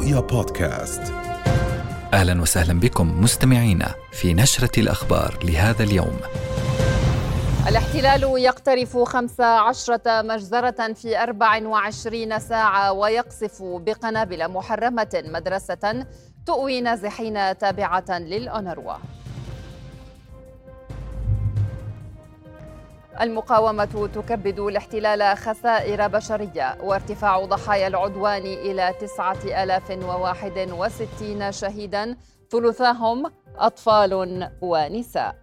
رؤيا بودكاست أهلا وسهلا بكم مستمعينا في نشرة الأخبار لهذا اليوم. الاحتلال يقترف خمس عشرة مجزرة في 24 ساعة ويقصف بقنابل محرمة مدرسة تؤوي نازحين تابعة للأونروا. المقاومة تكبد الاحتلال خسائر بشرية وارتفاع ضحايا العدوان إلى 9061 شهيدا ثلثاهم أطفال ونساء.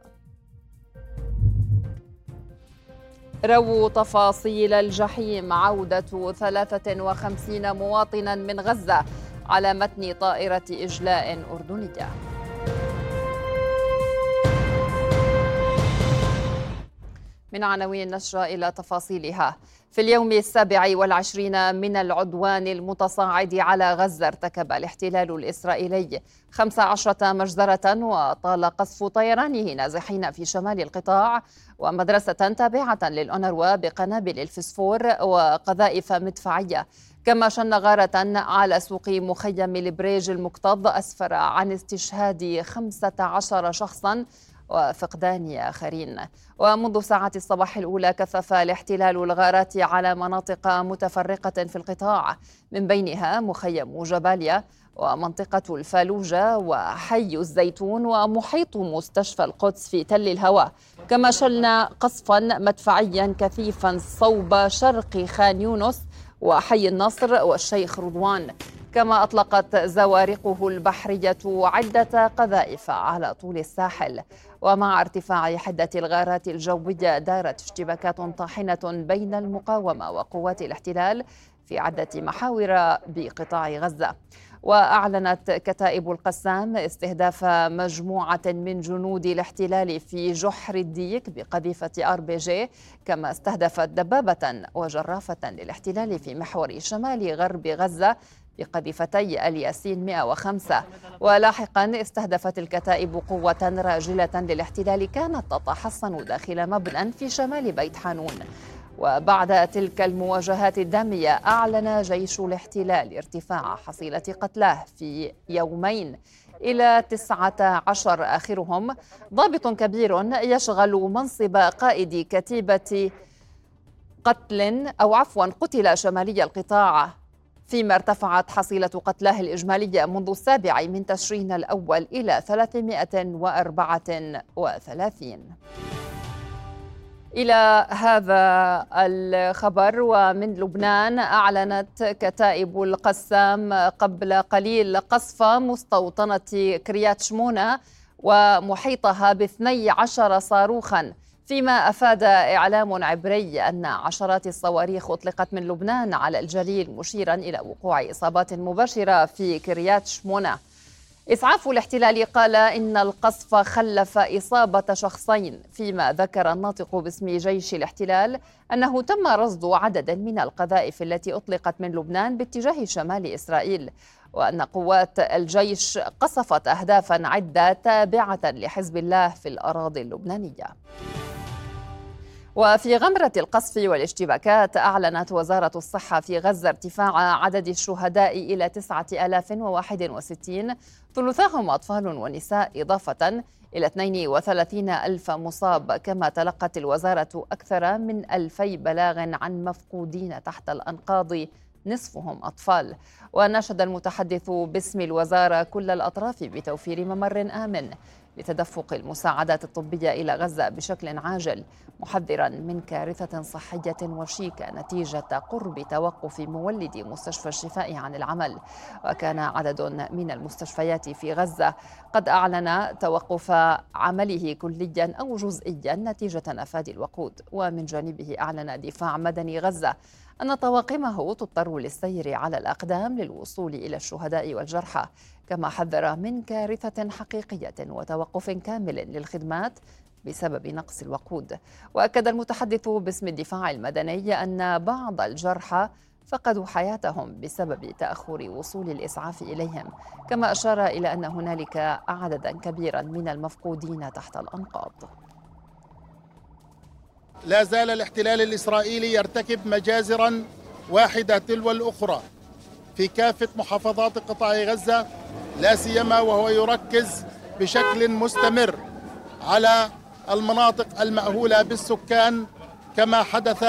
رو تفاصيل الجحيم عودة 53 مواطنا من غزة على متن طائرة إجلاء أردنية. من عناوين النشرة إلى تفاصيلها. في اليوم السابع والعشرين من العدوان المتصاعد على غزة ارتكب الاحتلال الإسرائيلي خمس عشرة مجزرة وطال قصف طيرانه نازحين في شمال القطاع ومدرسة تابعة للأونروا بقنابل الفسفور وقذائف مدفعية. كما شن غارة على سوق مخيم البريج المكتظ أسفر عن استشهاد خمسة عشر شخصا وفقدان آخرين. ومنذ ساعات الصباح الأولى كثف الاحتلال الغارات على مناطق متفرقة في القطاع من بينها مخيم جباليا ومنطقة الفالوجة وحي الزيتون ومحيط مستشفى القدس في تل الهوى. كما شلنا قصفا مدفعيا كثيفا صوب شرق خان يونس وحي النصر والشيخ رضوان. كما أطلقت زوارقه البحرية عدة قذائف على طول الساحل. ومع ارتفاع حدة الغارات الجوية دارت اشتباكات طاحنة بين المقاومة وقوات الاحتلال في عدة محاور بقطاع غزة. وأعلنت كتائب القسام استهداف مجموعة من جنود الاحتلال في جحر الديك بقذيفة آر بي جي كما استهدفت دبابة وجرافة للاحتلال في محور شمال غرب غزة بقذيفتي الياسين 105 ولاحقا استهدفت الكتائب قوة راجلة للاحتلال كانت تتحصن داخل مبنى في شمال بيت حانون. وبعد تلك المواجهات الدامية أعلن جيش الاحتلال ارتفاع حصيلة قتلاه في يومين. إلى تسعة عشر آخرهم ضابط كبير يشغل منصب قائد كتيبة قتل أو عفوا قتل شمالي القطاع. فيما ارتفعت حصيلة قتلاه الإجمالية منذ السابع من تشرين الأول إلى 334 إلى هذا الخبر ومن لبنان أعلنت كتائب القسام قبل قليل قصف مستوطنة كريات شمونة ومحيطها باثني عشر صاروخاً. فيما أفاد إعلام عبري أن عشرات الصواريخ أطلقت من لبنان على الجليل مشيرا إلى وقوع إصابات مباشرة في كريات شمونه إسعاف الاحتلال قال إن القصف خلف إصابة شخصين فيما ذكر الناطق باسم جيش الاحتلال أنه تم رصد عدد من القذائف التي أطلقت من لبنان باتجاه شمال إسرائيل وأن قوات الجيش قصفت أهدافا عدة تابعة لحزب الله في الأراضي اللبنانية. وفي غمرة القصف والاشتباكات أعلنت وزارة الصحة في غزة ارتفاع عدد الشهداء إلى 9061 ثلثاهم أطفال ونساء إضافة إلى 32 ألف مصاب. كما تلقت الوزارة أكثر من ألفي بلاغ عن مفقودين تحت الأنقاض نصفهم أطفال. وناشد المتحدث باسم الوزارة كل الأطراف بتوفير ممر آمن. لتدفق المساعدات الطبية إلى غزة بشكل عاجل محذرا من كارثة صحية وشيكة نتيجة قرب توقف مولد مستشفى الشفاء عن العمل. وكان عدد من المستشفيات في غزة قد أعلن توقف عمله كليا أو جزئيا نتيجة نفاذ الوقود. ومن جانبه أعلن دفاع مدني غزة أن طواقمه تضطر للسير على الأقدام للوصول إلى الشهداء والجرحى كما حذر من كارثة حقيقية وتوقف كامل للخدمات بسبب نقص الوقود. وأكد المتحدث باسم الدفاع المدني أن بعض الجرحى فقدوا حياتهم بسبب تأخر وصول الإسعاف إليهم كما أشار إلى أن هنالك عددا كبيرا من المفقودين تحت الأنقاض. لا زال الاحتلال الإسرائيلي يرتكب مجازرا واحدة تلو الأخرى في كافة محافظات قطاع غزة لا سيما وهو يركز بشكل مستمر على المناطق المأهولة بالسكان كما حدث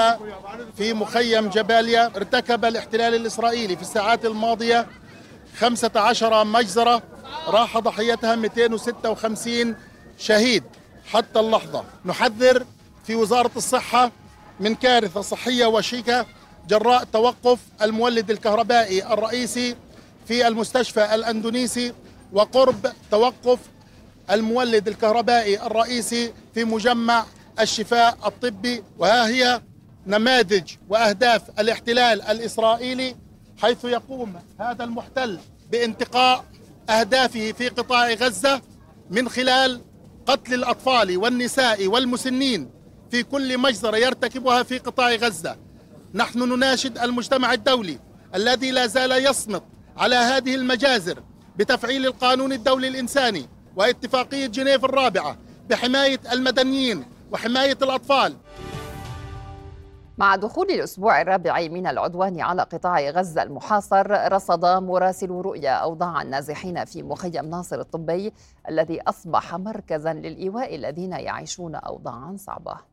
في مخيم جباليا. ارتكب الاحتلال الإسرائيلي في الساعات الماضية 15 مجزرة راح ضحيتها 256 شهيد. حتى اللحظة نحذر في وزارة الصحة من كارثة صحية وشيكة جراء توقف المولد الكهربائي الرئيسي في المستشفى الأندونيسي وقرب توقف المولد الكهربائي الرئيسي في مجمع الشفاء الطبي. وها هي نماذج وأهداف الاحتلال الإسرائيلي حيث يقوم هذا المحتل بانتقاء أهدافه في قطاع غزة من خلال قتل الأطفال والنساء والمسنين في كل مجزرة يرتكبها في قطاع غزة. نحن نناشد المجتمع الدولي الذي لا زال يصمت على هذه المجازر بتفعيل القانون الدولي الإنساني واتفاقية جنيف الرابعة بحماية المدنيين وحماية الأطفال. مع دخول الأسبوع الرابع من العدوان على قطاع غزة المحاصر رصد مراسل رؤيا أوضاع النازحين في مخيم ناصر الطبي الذي أصبح مركزا للإيواء الذين يعيشون أوضاعا صعبة.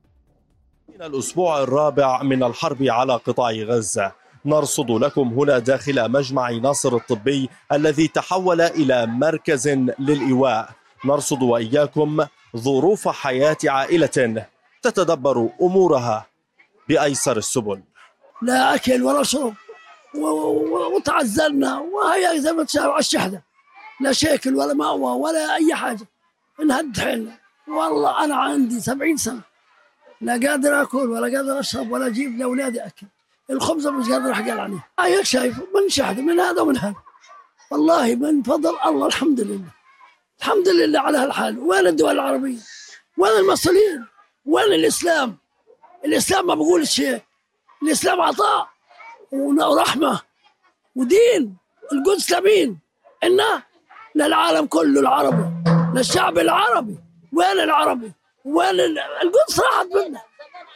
من الأسبوع الرابع من الحرب على قطاع غزة. نرصد لكم هنا داخل مجمع ناصر الطبي الذي تحول إلى مركز للإيواء. نرصد وإياكم ظروف حياة عائلة تتدبر أمورها بأيسر السبل. لا أكل ولا شرب وتعزلنا وهي زي ما تشاهد على الشحنة لا شكل ولا مأوى ولا أي حاجة. انهد حيلنا. والله أنا عندي سبعين سنة. لا قادر أكل ولا قادر أشرب ولا أجيب لأولادي أكل. الخبز مش قادر أحقل عليه. هيك شايف من شحذ من هذا ومن هذا. والله من فضل الله الحمد لله. الحمد لله على هالحال. وين الدول العربية؟ وين المصريين؟ وين الإسلام؟ الإسلام ما بقول شيء. الإسلام عطاء ورحمة ودين. القدس لمين إنا للعالم كله العربي للشعب العربي. وين العربي؟ وين القدس راحت منا.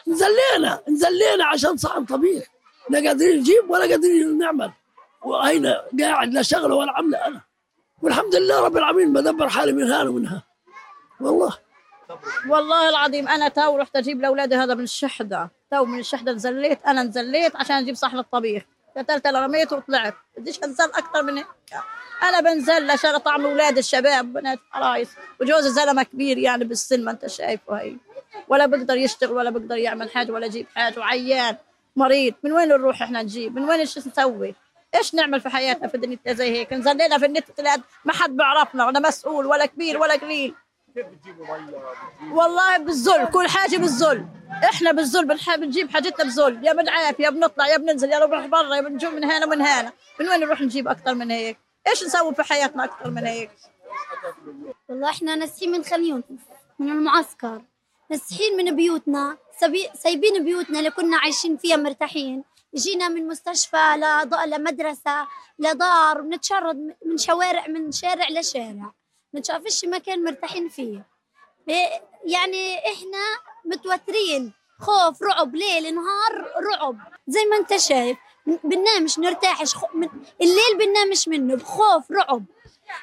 نزلينا نزلينا عشان صحن طبيخ لا قادرين نجيب ولا قادرين نعمل. وهنا قاعد لا شغله ولا عمله أنا. والحمد لله رب العالمين بدبر حالي من هنا ومن والله. والله العظيم أنا تو رحت أجيب لأولادي هذا من الشحده تو من الشحده نزليت أنا نزليت عشان أجيب صحن الطبيخ. قتلت رميت وطلعت. بديش انزل أكثر من هيك أنا بنزل عشان اطعم أولاد الشباب. بنات عرايس وجوزي زلمه كبير يعني بالسن ما أنت شايفه هي ولا بقدر يشتغل ولا بقدر يعمل حاجة ولا يجيب حاجة. وعيان. مريض. من وين نروح إحنا نجيب؟ من وين إيش نسوي؟ إيش نعمل في حياتنا في الدنيا زي هيك؟ نزلنا في النت ما حد بيعرفنا ولا مسؤول. ولا كبير ولا قليل. والله بالذل كل حاجة بالذل. إحنا بالذل بنحب نجيب حاجتنا بذل. يا بنعاف يا بنطلع يا بننزل يا بنروح برا يا بنجيب من هنا ومن هنا. من وين نروح نجيب أكثر من هيك؟ إيش نسوي في حياتنا أكثر من هيك؟ والله إحنا ناسين من خليون من المعسكر. ناسحين من بيوتنا سايبين بيوتنا اللي كنا عايشين فيها مرتاحين. جينا من مستشفى لمدرسة لدار بنتشرد من شوارع من شارع لشارع. بنشوفش مكان مرتاحين فيه. يعني إحنا متوترين. خوف رعب ليل نهار رعب. زي ما أنت شايف بننامش نرتاحش. الليل بننامش منه بخوف رعب.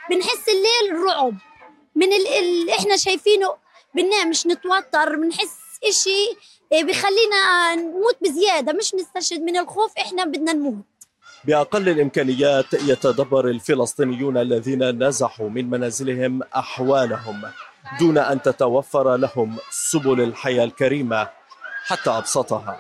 بنحس الليل رعب. من اللي إحنا شايفينه بننامش نتوتر. بنحس إشي إيه، بخلينا نموت بزيادة. مش نستشهد. من الخوف إحنا بدنا نموت. بأقل الإمكانيات يتدبر الفلسطينيون الذين نزحوا من منازلهم أحوالهم دون أن تتوفر لهم سبل الحياة الكريمة حتى أبسطها.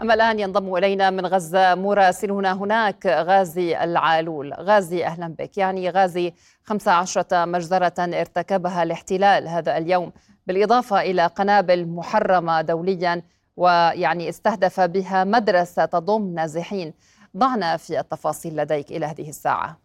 أما الآن ينضم إلينا من غزة مراسلنا هناك غازي العالول. غازي أهلا بك. يعني غازي 15 مجزرة ارتكبها الاحتلال هذا اليوم بالإضافة إلى قنابل محرمة دوليا ويعني استهدف بها مدرسة تضم نازحين. ضعنا في التفاصيل لديك إلى هذه الساعة.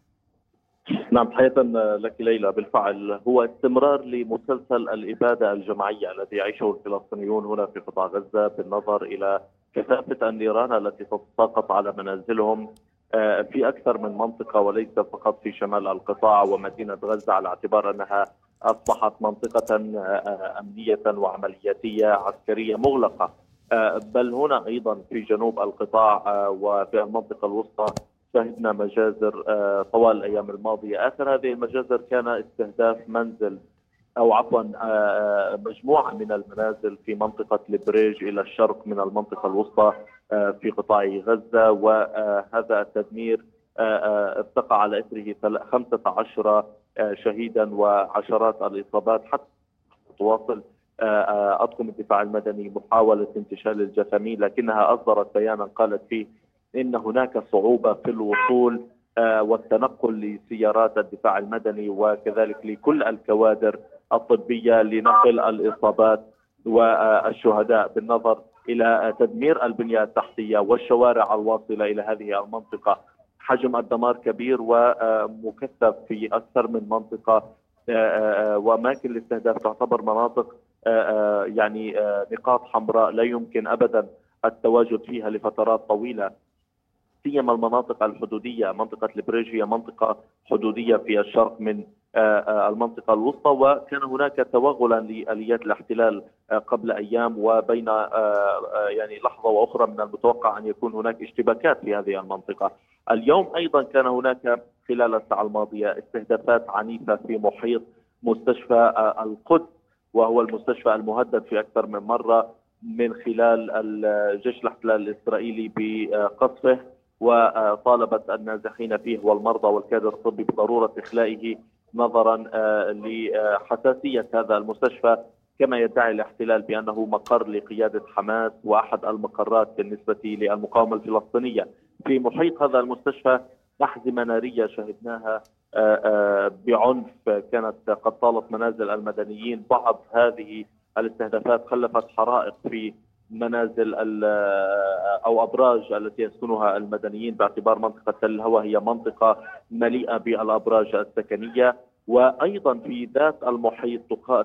نعم تحية لك ليلى. بالفعل هو استمرار لمسلسل الإبادة الجماعية الذي يعيشه الفلسطينيون هنا في قطاع غزة بالنظر إلى كثافة النيران التي تتساقط على منازلهم آه، في أكثر من منطقة وليس فقط في شمال القطاع ومدينة غزة على اعتبار أنها أصبحت منطقة آه، آه، أمنية وعملياتية عسكرية مغلقة. بل هنا أيضا في جنوب القطاع وفي المنطقة الوسطى شهدنا مجازر آه، طوال الأيام الماضية، آخر هذه المجازر كان استهداف منزل أو عفوا آه، آه، مجموعة من المنازل في منطقة البريج إلى الشرق من المنطقة الوسطى في قطاع غزة. وهذا التدمير ارتقى على إثره 15 شهيدا وعشرات الإصابات. حتى تواصل اطقم الدفاع المدني محاولة انتشال الجثامين لكنها أصدرت بيانا قالت فيه إن هناك صعوبة في الوصول آه، والتنقل لسيارات الدفاع المدني وكذلك لكل الكوادر الطبية لنقل الإصابات والشهداء بالنظر إلى تدمير البنية التحتية والشوارع الواصلة إلى هذه المنطقة. حجم الدمار كبير ومكثف في أكثر من منطقة آه، آه، وأماكن الاستهداف تعتبر مناطق يعني نقاط حمراء لا يمكن ابدا التواجد فيها لفترات طويلة سيما المناطق الحدودية منطقة البريج هي منطقة حدودية في الشرق من آه، آه، المنطقة الوسطى وكان هناك توغلا لآليات الاحتلال آه، قبل أيام وبين يعني لحظة وأخرى من المتوقع أن يكون هناك اشتباكات في هذه المنطقة. اليوم أيضا كان هناك خلال الساعة الماضية استهدافات عنيفة في محيط مستشفى القدس وهو المستشفى المهدد في أكثر من مرة من خلال الجيش الأحتلال الإسرائيلي بقصفه وطالبت النازحين فيه والمرضى والكادر الطبي بضرورة إخلائه نظرا آه، لحساسية هذا المستشفى كما يدعي الاحتلال بأنه مقر لقيادة حماس وأحد المقرات بالنسبة للمقاومة الفلسطينية. في محيط هذا المستشفى أحزمة نارية شهدناها بعنف كانت قد طالت منازل المدنيين. بعض هذه الاستهدافات خلفت حرائق في منازل أو أبراج التي يسكنها المدنيين باعتبار منطقة تل الهوى هي منطقة مليئة بالأبراج السكنية. وأيضا في ذات المحيط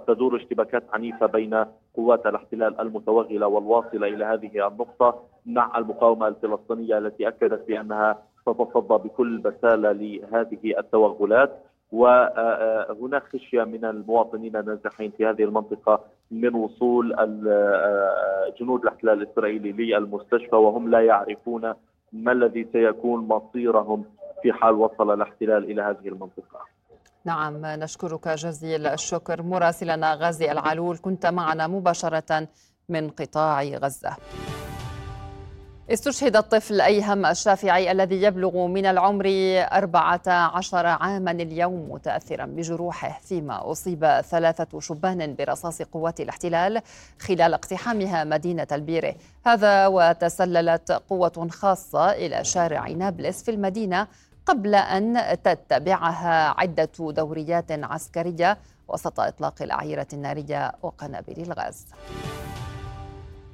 تدور اشتباكات عنيفة بين قوات الاحتلال المتوغلة والواصلة إلى هذه النقطة مع المقاومة الفلسطينية التي أكدت بأنها تتصدى بكل بسالة لهذه التوغلات وهناك خشية من المواطنين النازحين في هذه المنطقة من وصول جنود الاحتلال الإسرائيلي للمستشفى وهم لا يعرفون ما الذي سيكون مصيرهم في حال وصل الاحتلال إلى هذه المنطقة. نعم نشكرك جزيل الشكر مراسلنا غازي العلول كنت معنا مباشرة من قطاع غزة. استشهد الطفل أيهم الشافعي الذي يبلغ من العمر 14 عاما اليوم متأثرا بجروحه فيما أصيب ثلاثة شبان برصاص قوات الاحتلال خلال اقتحامها مدينة البيرة هذا وتسللت قوة خاصة إلى شارع نابلس في المدينة قبل أن تتبعها عدة دوريات عسكرية وسط إطلاق الأعيرة النارية وقنابل الغاز.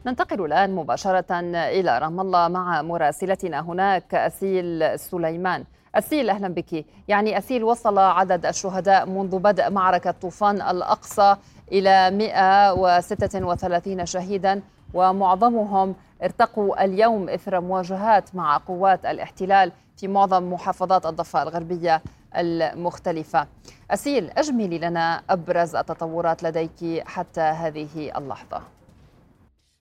ننتقل الآن مباشرة إلى رام الله مع مراسلتنا هناك أسيل سليمان. أسيل أهلا بك. يعني أسيل وصل عدد الشهداء منذ بدء معركة طوفان الأقصى إلى 136 شهيدا ومعظمهم ارتقوا اليوم إثر مواجهات مع قوات الاحتلال في معظم محافظات الضفة الغربية المختلفة. أسيل أجملي لنا أبرز التطورات لديك حتى هذه اللحظة.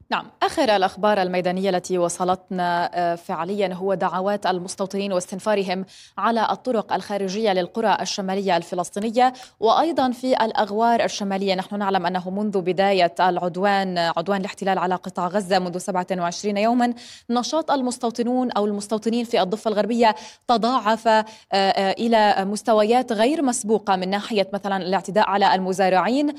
نعم آخر الأخبار الميدانية التي وصلتنا آه، فعليا هو دعوات المستوطنين واستنفارهم على الطرق الخارجية للقرى الشمالية الفلسطينية وأيضا في الأغوار الشمالية. نحن نعلم أنه منذ بداية العدوان عدوان الاحتلال على قطاع غزة منذ 27 يوما نشاط المستوطنون أو المستوطنين في الضفة الغربية تضاعف آه، آه، إلى مستويات غير مسبوقة من ناحية مثلا الاعتداء على المزارعين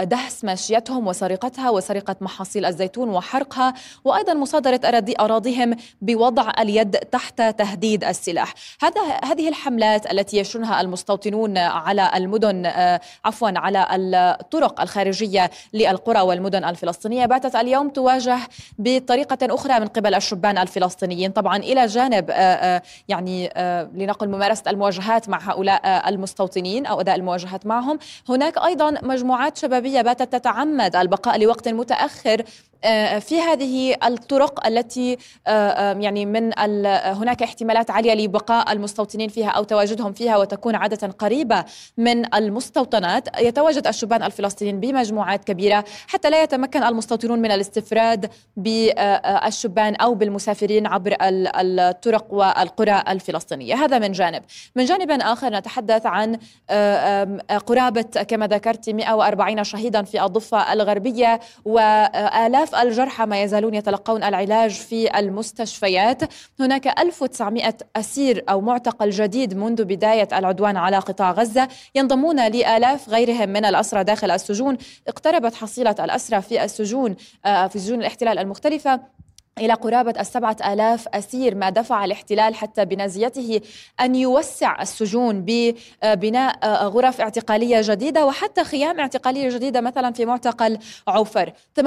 دهس ماشيتهم وسرقتها وسرقة محاصيل الزيتون. الزيتون وحرقها وأيضا مصادرة أراضيهم بوضع اليد تحت تهديد السلاح. هذا هذه الحملات التي يشنها المستوطنون على المدن آه، عفوا على الطرق الخارجية للقرى والمدن الفلسطينية. باتت اليوم تواجه بطريقة أخرى من قبل الشبان الفلسطينيين. طبعا إلى جانب آه، آه، يعني لنقل ممارسة المواجهات مع هؤلاء المستوطنين أو أداء المواجهات معهم. هناك أيضا مجموعات شبابية باتت تتعمد البقاء لوقت متأخر آه، في هذه الطرق التي آه، يعني من هناك احتمالات عالية لبقاء المستوطنين فيها أو تواجدهم فيها وتكون عادة قريبة من المستوطنات. يتواجد الشبان الفلسطينيين بمجموعات كبيرة حتى لا يتمكن المستوطنون من الاستفراد بالشبان أو بالمسافرين عبر الطرق والقرى الفلسطينية. هذا من جانب. من جانب آخر نتحدث عن قرابة كما ذكرت 140 شهيدا في الضفة الغربية وآلاف آلاف الجرحى ما يزالون يتلقون العلاج في المستشفيات. هناك 1900 أسير أو معتقل جديد منذ بداية العدوان على قطاع غزة. ينضمون لآلاف غيرهم من الأسرى داخل السجون. اقتربت حصيلة الأسرى في السجون آه، في سجون الاحتلال المختلفة. إلى قرابة السبعة آلاف أسير ما دفع الاحتلال حتى بنازيته أن يوسع السجون ببناء غرف اعتقالية جديدة وحتى خيام اعتقالية جديدة مثلا في معتقل عوفر. 80%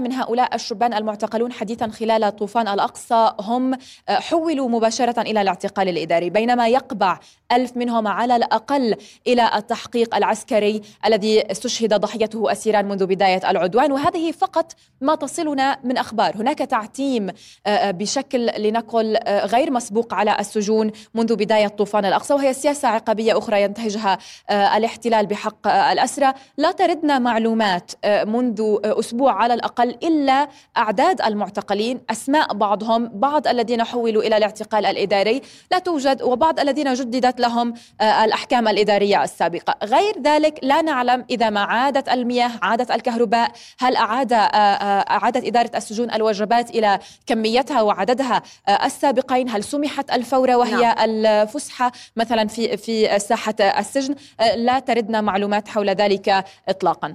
من هؤلاء الشبان المعتقلون حديثا خلال طوفان الأقصى هم حولوا مباشرة إلى الاعتقال الإداري بينما يقبع ألف منهم على الأقل إلى التحقيق العسكري الذي استشهد ضحيته أسيرا منذ بداية العدوان. وهذه فقط ما تصلنا من أخبار. هناك تعتيم آه، آه، بشكل لنقل آه، غير مسبوق على السجون منذ بداية طوفان الأقصى وهي سياسة عقابية أخرى ينتهجها الاحتلال بحق الأسرى. لا تردنا معلومات منذ أسبوع على الأقل إلا أعداد المعتقلين أسماء بعضهم بعض الذين حولوا إلى الاعتقال الإداري. لا توجد وبعض الذين جددت لهم الأحكام الإدارية السابقة. غير ذلك لا نعلم إذا ما عادت المياه عادت الكهرباء هل أعاد أعادت إدارة السجون الوجبات إلى كميتها وعددها السابقين هل سمحت الفورة وهي نعم. الفسحة؟ مثلا في في ساحة السجن لا تردنا معلومات حول ذلك إطلاقا.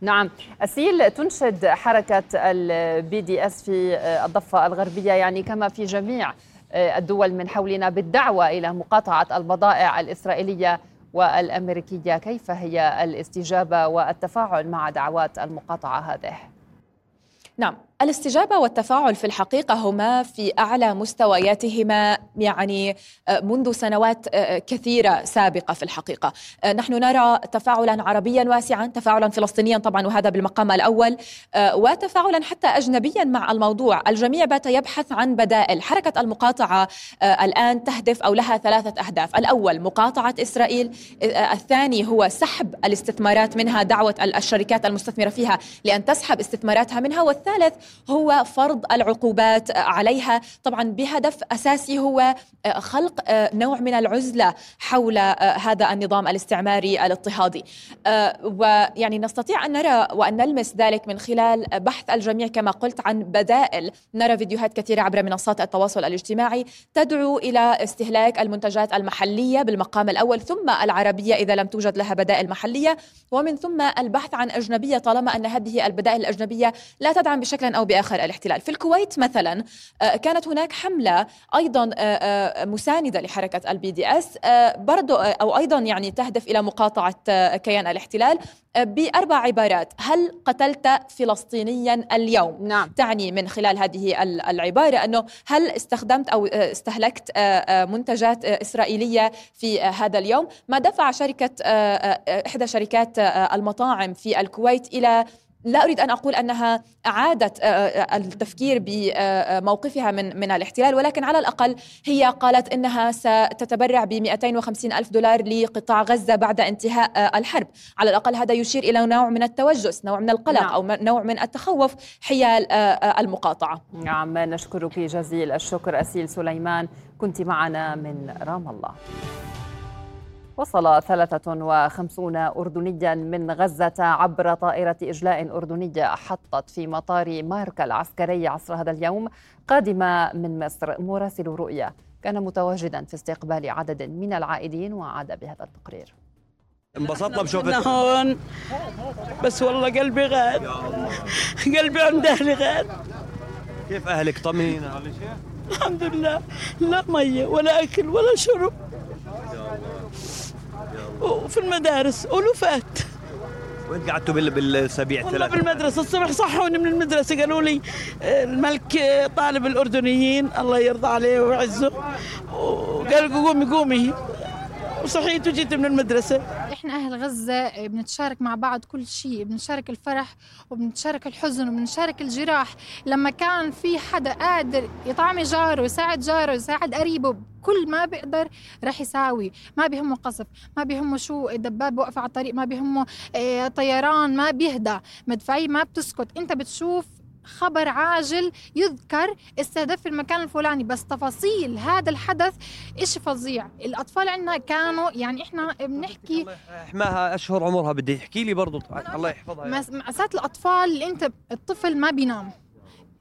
نعم. أسيل تنشد حركة ال BDS في الضفة الغربية يعني كما في جميع آه، الدول من حولنا بالدعوة إلى مقاطعة البضائع الإسرائيلية والأمريكية. كيف هي الاستجابة والتفاعل مع دعوات المقاطعة هذه؟ نعم. الاستجابة والتفاعل في الحقيقة هما في أعلى مستوياتهما يعني آه، منذ سنوات آه، كثيرة سابقة في الحقيقة. آه، نحن نرى تفاعلا عربيا واسعا تفاعلا فلسطينيا طبعا وهذا بالمقام الأول وتفاعلا حتى أجنبيا مع الموضوع. الجميع بات يبحث عن بدائل. حركة المقاطعة الآن تهدف أو لها ثلاثة أهداف. الأول مقاطعة إسرائيل الثاني هو سحب الاستثمارات منها دعوة الشركات المستثمرة فيها لأن تسحب استثماراتها منها والثالث هو فرض العقوبات عليها. طبعا بهدف أساسي هو آه، خلق آه، نوع من العزلة حول آه، هذا النظام الاستعماري الاضطهادي. ويعني نستطيع أن نرى وأن نلمس ذلك من خلال بحث الجميع كما قلت عن بدائل. نرى فيديوهات كثيرة عبر منصات التواصل الاجتماعي تدعو إلى استهلاك المنتجات المحلية بالمقام الأول ثم العربية إذا لم توجد لها بدائل محلية. ومن ثم البحث عن أجنبية طالما أن هذه البدائل الأجنبية لا تدعم بشكل أو بآخر الاحتلال. في الكويت مثلا آه، كانت هناك حملة أيضا آه، آه، مساندة لحركة ال BDS برضو أو أيضا يعني تهدف إلى مقاطعة كيان الاحتلال بأربع عبارات. هل قتلت فلسطينيا اليوم؟ نعم. تعني من خلال هذه العبارة أنه هل استخدمت أو استهلكت منتجات إسرائيلية في هذا اليوم؟ ما دفع شركة إحدى شركات المطاعم في الكويت إلى لا أريد أن أقول أنها أعادت آه، آه، التفكير بموقفها من من الاحتلال ولكن على الأقل هي قالت إنها ستتبرع ب 250 ألف دولار لقطاع غزة بعد انتهاء آه، الحرب. على الأقل هذا يشير إلى نوع من التوجس نوع من القلق نعم. أو نوع من التخوف حيال المقاطعة. نعم نشكرك جزيل الشكر أسيل سليمان. كنت معنا من رام الله. وصل 53 أردنيا من غزة عبر طائرة إجلاء أردنية حطت في مطار ماركا العسكري عصر هذا اليوم قادمة من مصر. مراسل رؤيا كان متواجدا في استقبال عدد من العائدين وعاد بهذا التقرير. انبسطنا بشوفتك هون. بس والله قلبي غاد. قلبي عند أهلي غاد. كيف أهلك؟ طمنينا الحمد لله. لا مية ولا أكل ولا شرب. وفي المدارس ألوفات وين قعدتوا بالسبيع ثلاثة؟ بالمدرسة الصبح صحوني من المدرسة قالوا لي الملك طالب الأردنيين الله يرضى عليه ويعزه. وقال قومي قومي. وصحيت وجيت من المدرسة. إحنا أهل غزة بنتشارك مع بعض كل شيء بنشارك الفرح وبنتشارك الحزن وبنشارك الجراح. لما كان في حدا قادر يطعمي جاره يساعد جاره يساعد قريبه كل ما بيقدر رح يساوي. ما بيهمه قصف ما بيهمه شو دباب واقفه على الطريق ما بيهمه آه طيران ما بيهدى. مدفعيه ما بتسكت. أنت بتشوف خبر عاجل يذكر استهدف المكان الفلاني بس تفاصيل هذا الحدث إشي فظيع؟ الأطفال عندنا كانوا يعني إحنا بنحكي حماها أشهر عمرها بدي يحكي لي برضو الله يحفظها. مأساة الأطفال اللي أنت الطفل ما بينام.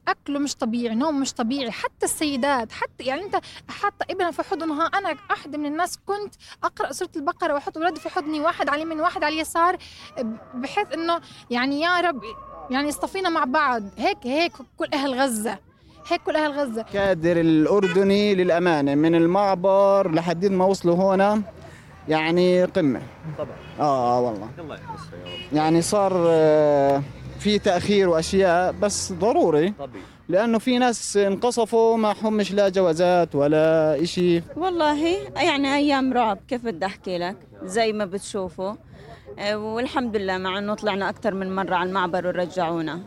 أكله مش طبيعي نوم مش طبيعي حتى السيدات حتى يعني أنت حاطه ابنها في حضنها. أنا أحد من الناس كنت أقرأ سورة البقرة وأحط اولادي في حضني واحد على اليمين واحد على اليسار بحيث إنه يعني يا رب يعني اصطفينا مع بعض. هيك هيك كل أهل غزة. هيك كل أهل غزة. كادر الأردني للأمانة من المعبر لحد ما وصلوا هنا يعني قمة. طبعا. آه, آه والله. الله يعني صار آه، في تأخير وأشياء بس ضروري. طبيعي. لأنه في ناس انقصفوا ما حمش لا جوازات ولا إشي. والله يعني أيام رعب. كيف بدي أحكي لك؟ زي ما بتشوفوا. والحمد لله مع إنه طلعنا أكثر من مرة على المعبر ورجعونا.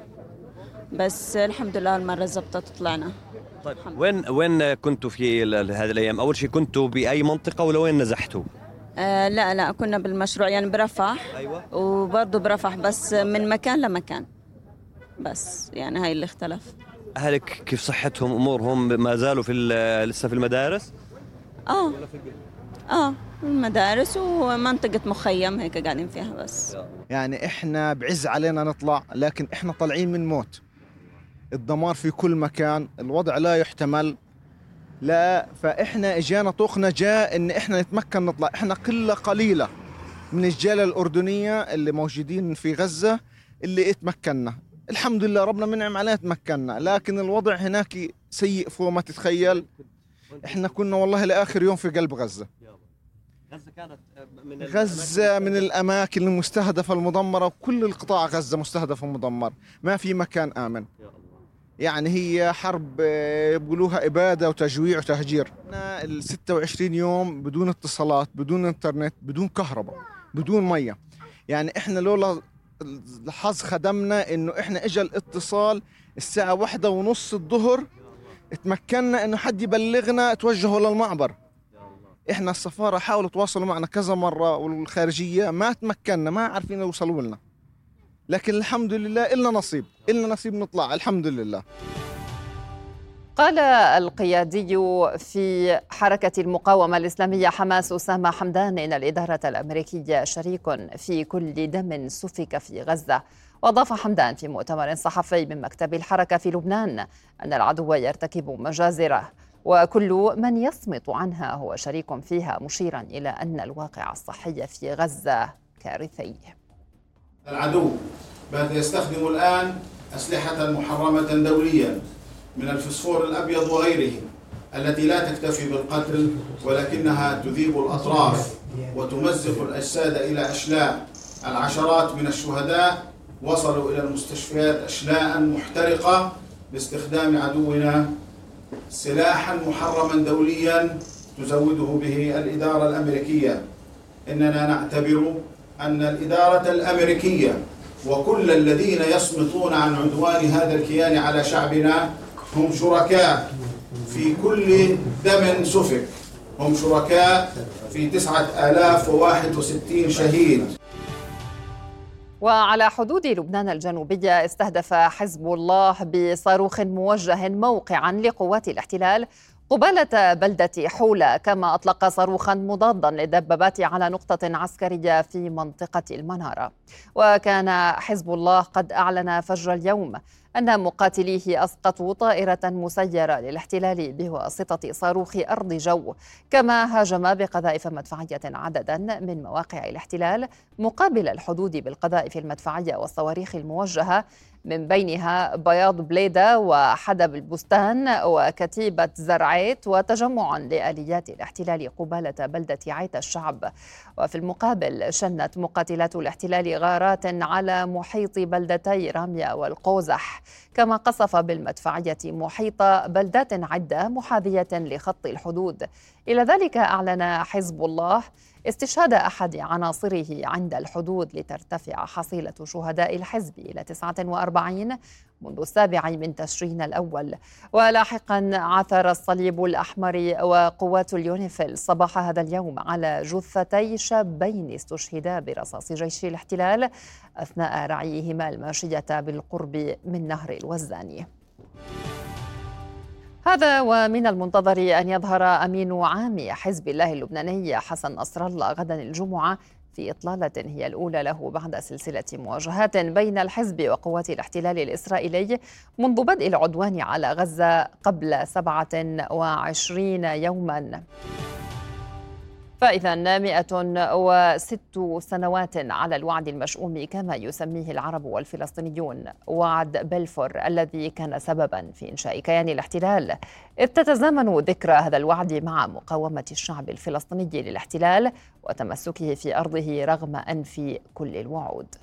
بس الحمد لله المرة زبطت طلعنا طيب وين وين كنتوا في هذه الأيام؟ أول شيء كنتوا بأي منطقة ولا وين نزحتوا؟ آه لا لا كنا بالمشروع يعني برفح أيوه. وبرضه برفح بس من مكان لمكان. بس يعني هاي اللي اختلف. أهلك كيف صحتهم أمورهم؟ ما زالوا في لسه في المدارس؟ آه. آه المدارس ومنطقة مخيم هيك قاعدين فيها بس. يعني إحنا بعز علينا نطلع لكن إحنا طالعين من موت. الدمار في كل مكان الوضع لا يحتمل. لا فإحنا اجانا طوقنا جاء إن إحنا نتمكن نطلع. إحنا قلة قليلة من الجاليه الأردنية اللي موجودين في غزة اللي اتمكنا الحمد لله ربنا منعم علينا تمكنا لكن الوضع هناك سيء فوق ما تتخيل. إحنا كنا والله لآخر يوم في قلب غزة. غزة كانت من غزة من الأماكن المستهدفة المدمرة وكل القطاع غزة مستهدف ومدمر ما في مكان آمن. يعني هي حرب آه، بيقولوها إبادة وتجويع وتهجير. ال 26 يوم بدون اتصالات بدون إنترنت بدون كهرباء بدون مية. يعني إحنا لولا الحظ خدمنا إنه إحنا اجى الاتصال الساعة واحدة ونص الظهر تمكنا إنه حد يبلغنا توجهوا للمعبر. إحنا السفارة حاولوا يتواصلوا معنا كذا مرة والخارجية ما تمكنا ما عارفين يوصلوا لنا. لكن الحمد لله إلنا نصيب إلنا نصيب نطلع الحمد لله. قال القيادي في حركة المقاومة الإسلامية حماس أسامة حمدان إن الإدارة الأمريكية شريك في كل دم سفك في غزة. وأضاف حمدان في مؤتمر صحفي من مكتب الحركة في لبنان أن العدو يرتكب مجازرة. وكل من يصمت عنها هو شريك فيها مشيرا إلى أن الواقع الصحي في غزة كارثي. العدو بات يستخدم الآن أسلحة محرمة دوليا من الفسفور الأبيض وغيره التي لا تكتفي بالقتل ولكنها تذيب الأطراف وتمزق الأجساد إلى أشلاء العشرات من الشهداء وصلوا إلى المستشفيات أشلاء محترقة باستخدام عدونا سلاحا محرما دوليا تزوده به الإدارة الأمريكية. إننا نعتبر أن الإدارة الأمريكية وكل الذين يصمتون عن عدوان هذا الكيان على شعبنا هم شركاء في كل دم سفك. هم شركاء في تسعة آلاف وواحد وستين شهيد. وعلى حدود لبنان الجنوبية استهدف حزب الله بصاروخ موجه موقعا لقوات الاحتلال قبالة بلدة حولة كما أطلق صاروخا مضادا للدبابات على نقطة عسكرية في منطقة المنارة. وكان حزب الله قد أعلن فجر اليوم أن مقاتليه أسقطوا طائرة مسيرة للاحتلال بواسطة صاروخ أرض جو كما هاجم بقذائف مدفعية عددا من مواقع الاحتلال مقابل الحدود بالقذائف المدفعية والصواريخ الموجهة من بينها بياض بليدة وحدب البستان وكتيبة زرعيت وتجمع لآليات الاحتلال قبالة بلدة عيت الشعب. وفي المقابل شنت مقاتلات الاحتلال غارات على محيط بلدتي راميا والقوزح. كما قصف بالمدفعية محيط بلدات عدة محاذية لخط الحدود. إلى ذلك أعلن حزب الله استشهاد أحد عناصره عند الحدود لترتفع حصيلة شهداء الحزب إلى 49 منذ السابع من تشرين الأول. ولاحقا عثر الصليب الأحمر وقوات اليونيفيل صباح هذا اليوم على جثتي شابين استشهدا برصاص جيش الاحتلال أثناء رعيهما الماشية بالقرب من نهر الوزاني هذا ومن المنتظر أن يظهر أمين عام حزب الله اللبناني حسن نصر الله غدا الجمعة في إطلالة هي الأولى له بعد سلسلة مواجهات بين الحزب وقوات الاحتلال الإسرائيلي منذ بدء العدوان على غزة قبل 27 يوماً. فإذا 106 سنوات على الوعد المشؤوم كما يسميه العرب والفلسطينيون وعد بلفور الذي كان سببا في إنشاء كيان الاحتلال. إذ تتزامن ذكرى هذا الوعد مع مقاومة الشعب الفلسطيني للاحتلال وتمسكه في أرضه رغم أنف كل الوعود.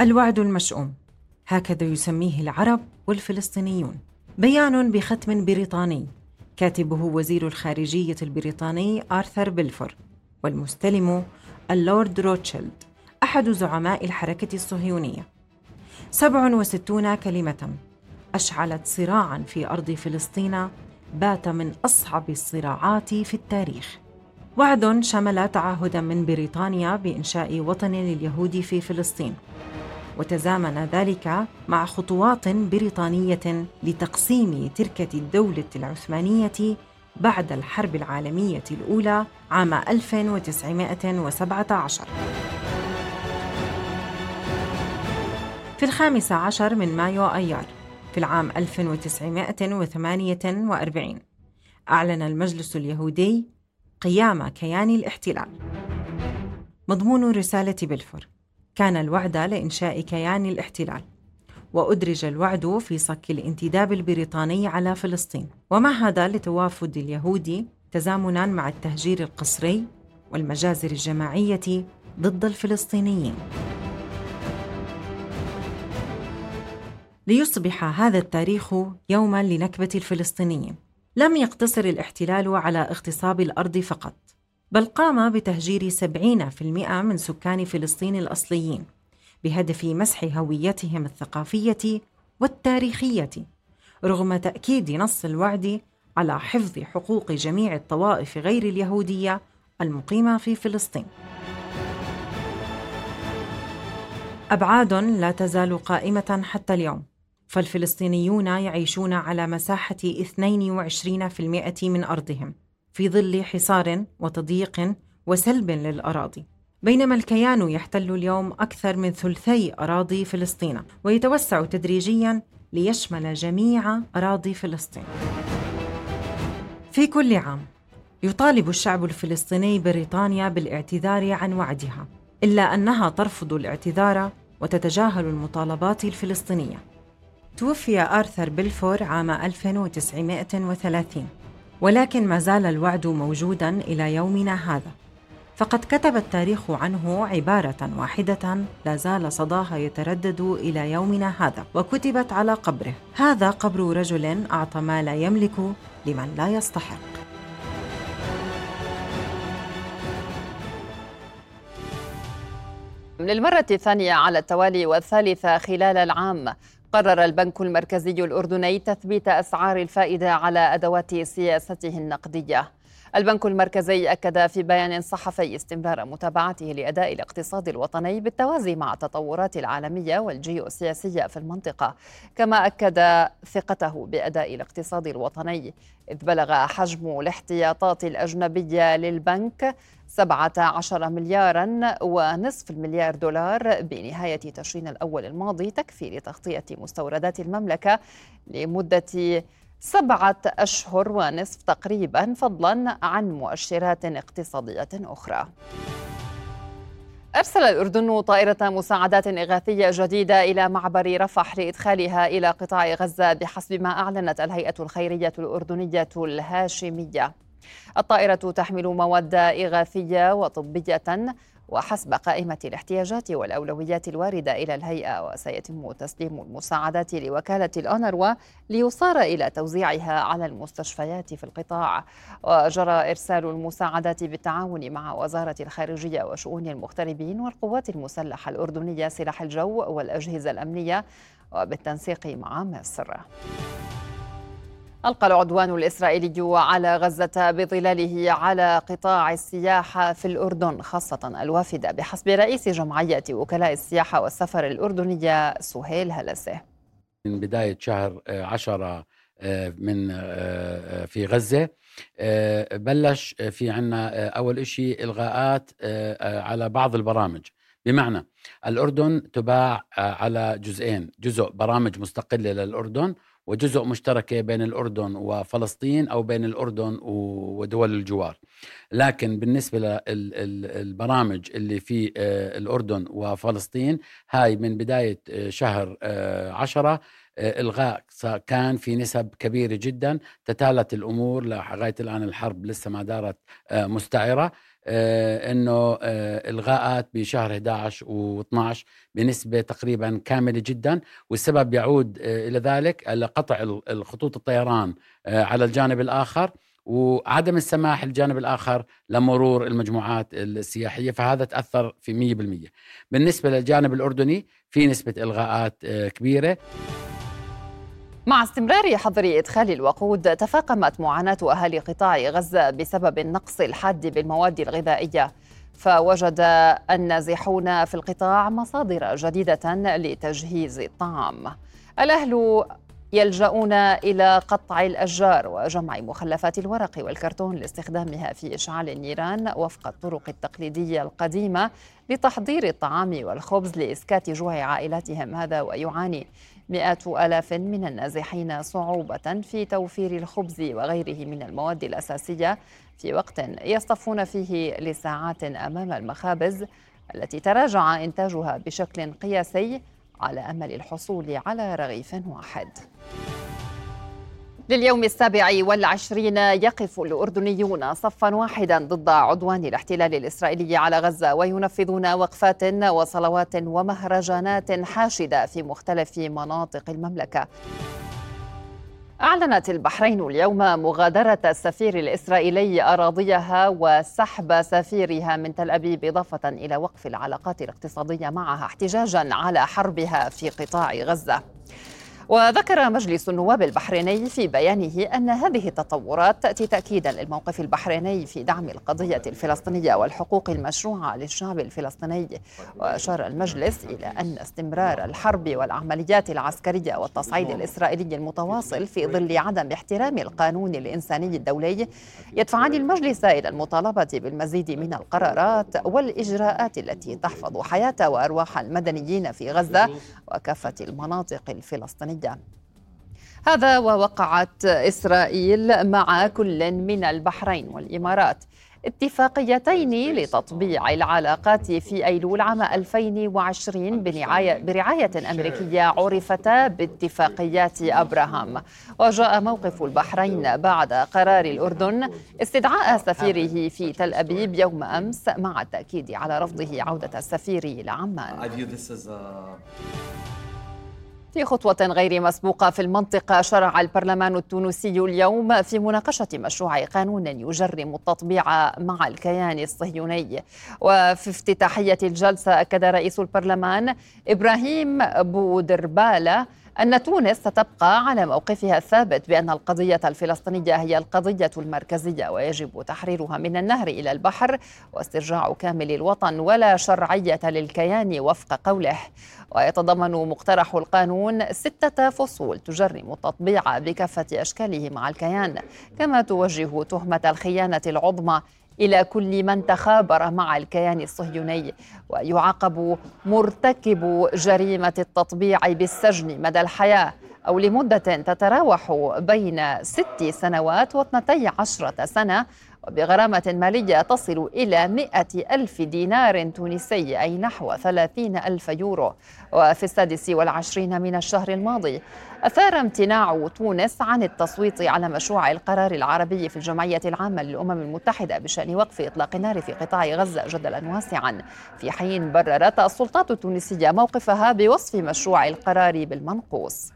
الوعد المشؤوم. هكذا يسميه العرب والفلسطينيون. بيان بختم بريطاني. كاتبه وزير الخارجية البريطاني آرثر بلفور والمستلم اللورد روتشيلد أحد زعماء الحركة الصهيونية. 67 كلمة أشعلت صراعا في أرض فلسطين بات من أصعب الصراعات في التاريخ. وعد شمل تعهدا من بريطانيا بإنشاء وطن لليهود في فلسطين. وتزامن ذلك مع خطوات بريطانية لتقسيم تركة الدولة العثمانية بعد الحرب العالمية الأولى عام 1917 في الخامس عشر من مايو أيار في العام 1948 أعلن المجلس اليهودي قيام كيان الاحتلال. مضمون رسالة بلفور كان الوعد لإنشاء كيان الاحتلال وأدرج الوعد في صك الانتداب البريطاني على فلسطين. ومهد لتوافد اليهود تزامنا مع التهجير القسري والمجازر الجماعية ضد الفلسطينيين؟ ليصبح هذا التاريخ يوما لنكبة الفلسطينيين. لم يقتصر الاحتلال على اغتصاب الأرض فقط بل قام بتهجير 70% من سكان فلسطين الأصليين بهدف مسح هويتهم الثقافية والتاريخية رغم تأكيد نص الوعد على حفظ حقوق جميع الطوائف غير اليهودية المقيمة في فلسطين. أبعاد لا تزال قائمة حتى اليوم، فالفلسطينيون يعيشون على مساحة 22% من أرضهم، في ظل حصار وتضييق وسلب للأراضي. بينما الكيان يحتل اليوم أكثر من ثلثي أراضي فلسطين ويتوسع تدريجيا ليشمل جميع أراضي فلسطين. في كل عام يطالب الشعب الفلسطيني بريطانيا بالاعتذار عن وعدها إلا أنها ترفض الاعتذار وتتجاهل المطالبات الفلسطينية. توفي آرثر بلفور عام 1930 ولكن ما زال الوعد موجودا إلى يومنا هذا. فقد كتب التاريخ عنه عبارة واحدة لا زال صداها يتردد إلى يومنا هذا وكتبت على قبره. هذا قبر رجل أعطى ما لا يملك لمن لا يستحق. للمرة الثانية على التوالي والثالثة خلال العام قرر البنك المركزي الأردني تثبيت أسعار الفائدة على أدوات سياسته النقدية. البنك المركزي أكد في بيان صحفي استمرار متابعته لأداء الاقتصاد الوطني بالتوازي مع التطورات العالمية والجيوسياسية في المنطقة. كما أكد ثقته بأداء الاقتصاد الوطني. إذ بلغ حجم الاحتياطات الأجنبية للبنك 17 مليارا ونصف المليار دولار بنهاية تشرين الأول الماضي تكفي لتغطية مستوردات المملكة لمدة سبعة أشهر ونصف تقريبا فضلا عن مؤشرات اقتصادية أخرى. أرسل الأردن طائرة مساعدات إغاثية جديدة إلى معبر رفح لإدخالها إلى قطاع غزة بحسب ما أعلنت الهيئة الخيرية الأردنية الهاشمية. الطائرة تحمل مواد إغاثية وطبية وحسب قائمة الاحتياجات والأولويات الواردة إلى الهيئة وسيتم تسليم المساعدات لوكالة الأونروا ليصار إلى توزيعها على المستشفيات في القطاع. وجرى إرسال المساعدات بالتعاون مع وزارة الخارجية وشؤون المغتربين والقوات المسلحة الأردنية سلاح الجو والأجهزة الأمنية وبالتنسيق مع مصر. ألقى العدوان الإسرائيلي على غزة بظلاله على قطاع السياحة في الأردن خاصة الوافدة بحسب رئيس جمعية وكلاء السياحة والسفر الأردنية سهيل هلسة. من بداية شهر عشرة من في غزة بلش في عنا أول إشي إلغاءات على بعض البرامج. بمعنى الأردن تباع على جزئين جزء برامج مستقلة للأردن وجزء مشتركة بين الأردن وفلسطين أو بين الأردن ودول الجوار. لكن بالنسبة للبرامج اللي في الأردن وفلسطين هاي من بداية شهر عشرة إلغاء كان في نسب كبيرة جدا. تتالت الأمور لغايه الآن الحرب لسه ما دارت مستعرة. إنه الغاءات بشهر 11 و12 بنسبة تقريبا كاملة جدا والسبب يعود إلى ذلك لقطع الخطوط الطيران على الجانب الآخر وعدم السماح الجانب الآخر لمرور المجموعات السياحية فهذا تأثر في 100% بالنسبة للجانب الأردني في نسبة إلغاءات كبيرة. مع استمرار حظر إدخال الوقود تفاقمت معاناة أهالي قطاع غزة بسبب النقص الحاد بالمواد الغذائية. فوجد النازحون في القطاع مصادر جديدة لتجهيز الطعام. الأهل يلجؤون إلى قطع الأشجار وجمع مخلفات الورق والكرتون لاستخدامها في إشعال النيران وفق الطرق التقليدية القديمة لتحضير الطعام والخبز لإسكات جوع عائلاتهم. هذا ويعاني مئات آلاف من النازحين صعوبة في توفير الخبز وغيره من المواد الأساسية في وقت يصطفون فيه لساعات أمام المخابز التي تراجع إنتاجها بشكل قياسي على أمل الحصول على رغيف واحد. لليوم السابع والعشرين يقف الأردنيون صفا واحدا ضد عدوان الاحتلال الإسرائيلي على غزة وينفذون وقفات وصلوات ومهرجانات حاشدة في مختلف مناطق المملكة. أعلنت البحرين اليوم مغادرة السفير الإسرائيلي أراضيها وسحب سفيرها من تل أبيب إضافة إلى وقف العلاقات الاقتصادية معها احتجاجا على حربها في قطاع غزة. وذكر مجلس النواب البحريني في بيانه أن هذه التطورات تأتي تأكيدا للموقف البحريني في دعم القضية الفلسطينية والحقوق المشروعة للشعب الفلسطيني. وأشار المجلس إلى أن استمرار الحرب والعمليات العسكرية والتصعيد الإسرائيلي المتواصل في ظل عدم احترام القانون الإنساني الدولي يدفعان المجلس إلى المطالبة بالمزيد من القرارات والإجراءات التي تحفظ حياة وأرواح المدنيين في غزة وكافة المناطق الفلسطينية. الصينية هذا ووقعت إسرائيل مع كل من البحرين والإمارات. اتفاقيتين لتطبيع العلاقات في أيلول عام 2020 برعاية, برعاية أمريكية عرفتا باتفاقيات أبراهام. وجاء موقف البحرين بعد قرار الأردن استدعاء سفيره في تل أبيب يوم أمس مع التأكيد على رفضه عودة السفير إلى عمان. في خطوة غير مسبوقة في المنطقة شرع البرلمان التونسي اليوم في مناقشة مشروع قانون يجرم التطبيع مع الكيان الصهيوني. وفي افتتاحية الجلسة أكد رئيس البرلمان إبراهيم بودربالة أن تونس ستبقى على موقفها الثابت بأن القضية الفلسطينية هي القضية المركزية ويجب تحريرها من النهر إلى البحر واسترجاع كامل الوطن ولا شرعية للكيان وفق قوله. ويتضمن مقترح القانون ستة فصول تجرم التطبيع بكافة أشكاله مع الكيان كما توجه تهمة الخيانة العظمى إلى كل من تخابر مع الكيان الصهيوني ويعاقب مرتكب جريمة التطبيع بالسجن مدى الحياة أو لمدة تتراوح بين ست سنوات واثنتي عشرة سنة وبغرامة مالية تصل إلى 100 ألف دينار تونسي أي نحو 30 ألف يورو. وفي السادس والعشرين من الشهر الماضي أثار امتناع تونس عن التصويت على مشروع القرار العربي في الجمعية العامة للأمم المتحدة بشأن وقف إطلاق النار في قطاع غزة جدلا واسعا. في حين بررت السلطات التونسية موقفها بوصف مشروع القرار بالمنقوص.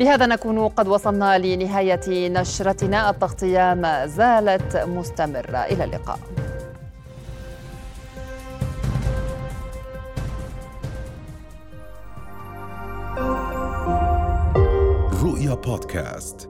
بهذا نكون قد وصلنا لنهاية نشرتنا. التغطية ما زالت مستمرة. إلى اللقاء. رؤيا بودكاست.